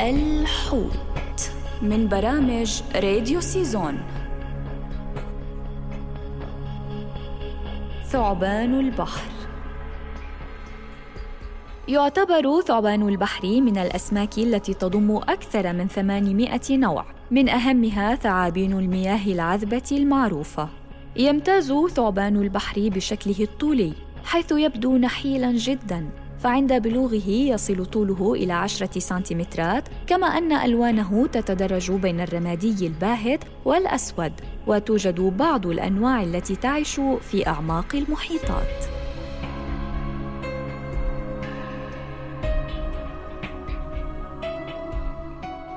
الحوت من برامج راديو سيزون. ثعبان البحر. يعتبر ثعبان البحر من الأسماك التي تضم أكثر من 800 نوع من أهمها ثعابين المياه العذبة المعروفة. يمتاز ثعبان البحر بشكله الطولي حيث يبدو نحيلا جدا. فعند بلوغه يصل طوله إلى عشرة سنتيمترات كما أن ألوانه تتدرج بين الرمادي الباهت والأسود وتوجد بعض الأنواع التي تعيش في أعماق المحيطات.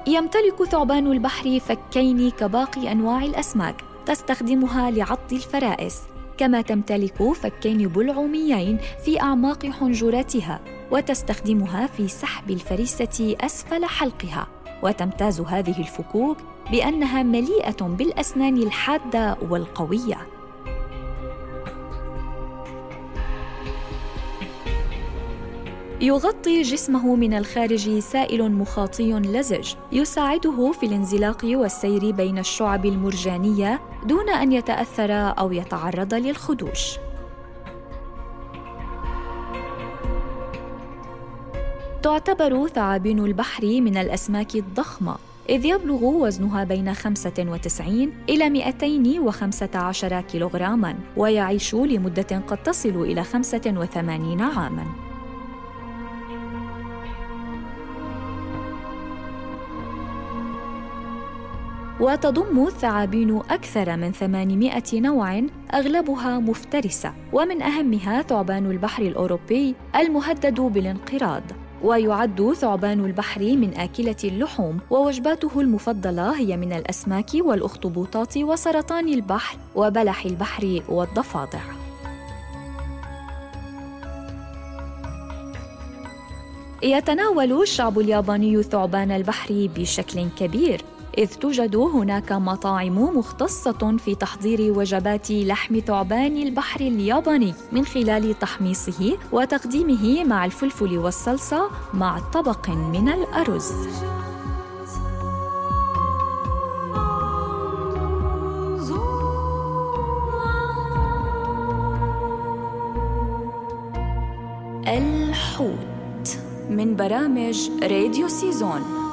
يمتلك ثعبان البحر فكين كباقي أنواع الأسماك تستخدمها لعض الفرائس. كما تمتلك فكين بلعوميين في أعماق حنجرتها وتستخدمها في سحب الفريسة أسفل حلقها. وتمتاز هذه الفكوك بأنها مليئة بالأسنان الحادة والقوية. يغطي جسمه من الخارج سائل مخاطي لزج يساعده في الانزلاق والسير بين الشعب المرجانية دون أن يتأثر أو يتعرض للخدوش. تعتبر ثعابين البحر من الأسماك الضخمة إذ يبلغ وزنها بين 95 إلى 215 كيلوغراما ويعيش لمدة قد تصل إلى 85 عاماً. وتضم الثعابين أكثر من 800 نوع أغلبها مفترسة ومن أهمها ثعبان البحر الأوروبي المهدد بالانقراض. ويعد ثعبان البحر من آكلة اللحوم ووجباته المفضلة هي من الأسماك والأخطبوطات وسرطان البحر وبلح البحر والضفادع. يتناول الشعب الياباني ثعبان البحر بشكل كبير. إذ توجد هناك مطاعم مختصة في تحضير وجبات لحم ثعبان البحر الياباني من خلال تحميصه وتقديمه مع الفلفل والصلصة مع طبق من الأرز. الحوت من برامج راديو سيزون